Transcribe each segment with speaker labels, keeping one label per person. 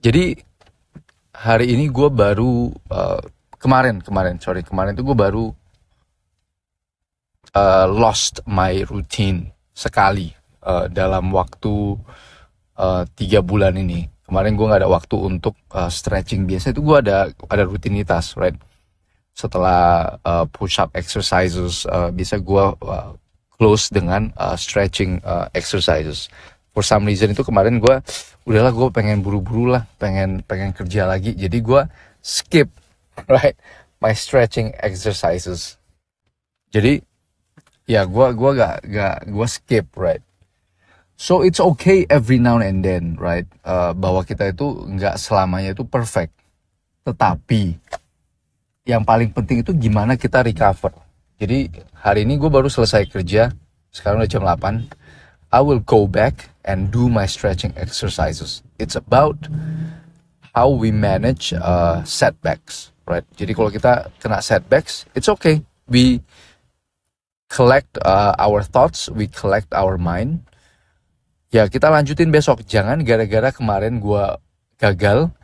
Speaker 1: jadi hari ini gue baru uh, kemarin kemarin sorry kemarin itu gue baru uh, lost my routine sekali uh, dalam waktu tiga bulan ini. Kemarin gue nggak ada waktu untuk uh, stretching. Biasa itu gue ada ada rutinitas right? Setelah uh, push up exercises uh, bisa gue uh, close dengan uh, stretching uh, exercises for some reason itu kemarin gue udahlah gue pengen buru-buru lah pengen pengen kerja lagi. Jadi gue skip right my stretching exercises. Jadi ya gue gua gak gak gue skip right. So it's okay every now and then right uh, bahwa kita itu nggak selamanya itu perfect. Tetapi yang paling penting itu gimana kita recover. Jadi hari ini gue baru selesai kerja sekarang udah jam 8 I will go back and do my stretching exercises. It's about how we manage uh, setbacks, right? Jadi kalau kita kena setbacks, it's okay. We collect uh, our thoughts, we collect our mind. Ya kita lanjutin besok. Jangan gara-gara kemarin gue gagal,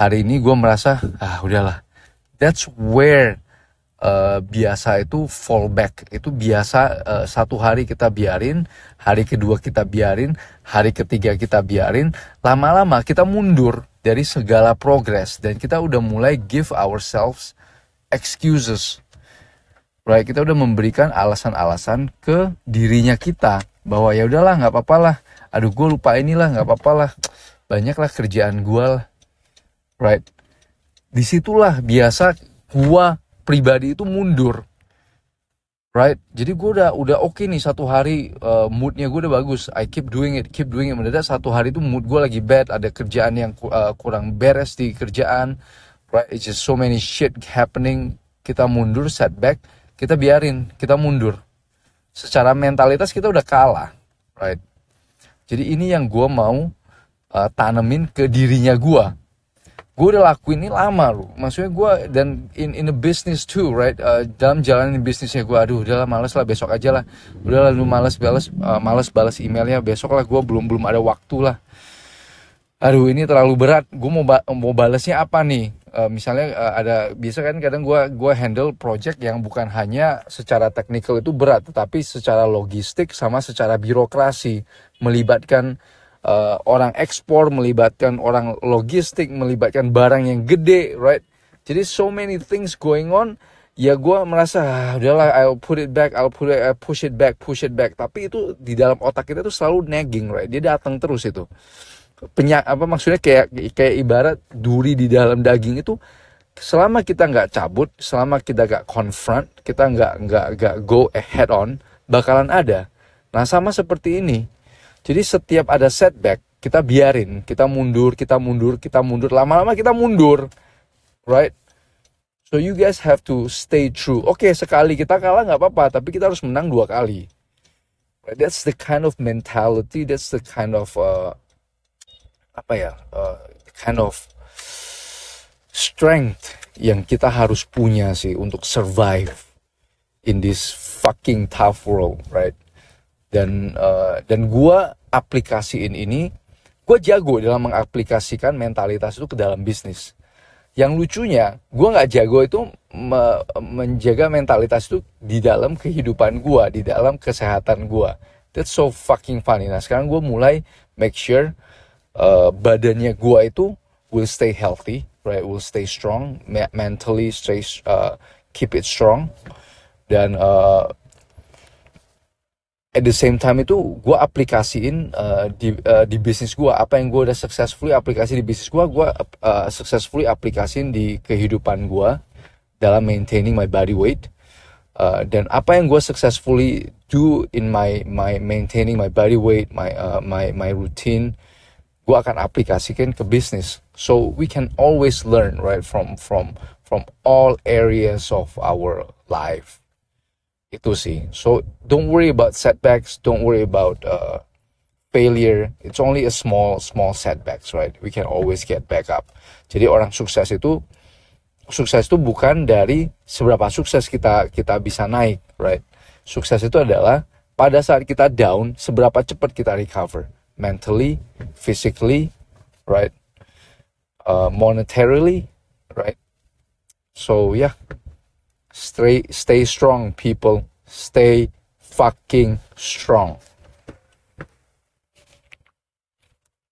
Speaker 1: hari ini gue merasa ah udahlah. That's where uh, biasa itu fallback itu biasa uh, satu hari kita biarin hari kedua kita biarin hari ketiga kita biarin lama-lama kita mundur dari segala progress dan kita udah mulai give ourselves excuses. Right? Kita udah memberikan alasan-alasan ke dirinya kita bahwa ya udahlah nggak apa-apa lah. Aduh gue lupa inilah nggak apa-apa lah. Banyaklah kerjaan gue lah. Right? Di situlah biasa gue pribadi itu mundur. Right? Jadi gue udah udah oke okay nih satu hari uh, moodnya gue udah bagus. I keep doing it keep doing it. Mendadak satu hari itu mood gue lagi bad ada kerjaan yang uh, kurang beres di kerjaan. Right? It's just so many shit happening. Kita mundur setback kita biarin kita mundur. Secara mentalitas kita udah kalah. Right? Jadi ini yang gue mau uh, tanemin ke dirinya gue gue udah lakuin ini lama lu. Maksudnya gue dan in in a business too right? Uh, dalam jalanin bisnisnya gue aduh udahlah males lah besok aja lah. Udahlah lu males balas uh, males balas emailnya besok lah. Gue belum belum ada waktu lah. Aduh ini terlalu berat. Gue mau ba mau balasnya apa nih? Uh, misalnya uh, ada bisa kan kadang gue gua handle project yang bukan hanya secara teknikal itu berat tetapi secara logistik sama secara birokrasi melibatkan uh, orang ekspor, melibatkan orang logistik, melibatkan barang yang gede, right? Jadi so many things going on. Ya gue merasa ah, udahlah I'll put it back, I'll put it, I'll push it back, push it back. Tapi itu di dalam otak kita tuh selalu nagging, right? Dia datang terus itu. Penyak apa maksudnya kayak kayak ibarat duri di dalam daging itu selama kita nggak cabut, selama kita nggak confront, kita nggak nggak nggak go ahead on, bakalan ada. Nah sama seperti ini, jadi setiap ada setback, kita biarin, kita mundur, kita mundur, kita mundur, lama-lama kita mundur, right? So you guys have to stay true. Oke, okay, sekali kita kalah nggak apa-apa, tapi kita harus menang dua kali. Right? That's the kind of mentality, that's the kind of uh, apa ya, uh, kind of strength yang kita harus punya sih untuk survive in this fucking tough world, right? Dan uh, dan gue aplikasiin ini gue jago dalam mengaplikasikan mentalitas itu ke dalam bisnis. Yang lucunya gue nggak jago itu me menjaga mentalitas itu di dalam kehidupan gue di dalam kesehatan gue that's so fucking funny. Nah sekarang gue mulai make sure uh, badannya gue itu will stay healthy right? Will stay strong mentally stay uh, keep it strong. Dan uh, at the same time itu gue aplikasiin uh, di uh, di bisnis gue apa yang gue udah successfully aplikasi di bisnis gue gue uh, successfully aplikasiin di kehidupan gue dalam maintaining my body weight. Uh, dan apa yang gue successfully do in my my maintaining my body weight my uh, my my routine gue akan aplikasikan ke bisnis. So we can always learn right from from from all areas of our life itu sih. So don't worry about setbacks. Don't worry about uh, failure. It's only a small small setbacks right? We can always get back up. Jadi orang sukses itu sukses itu bukan dari seberapa sukses kita kita bisa naik right? Sukses itu adalah pada saat kita down seberapa cepat kita recover. Mentally physically right? Uh, monetarily, right? So yeah, stay stay strong, people. Stay fucking strong.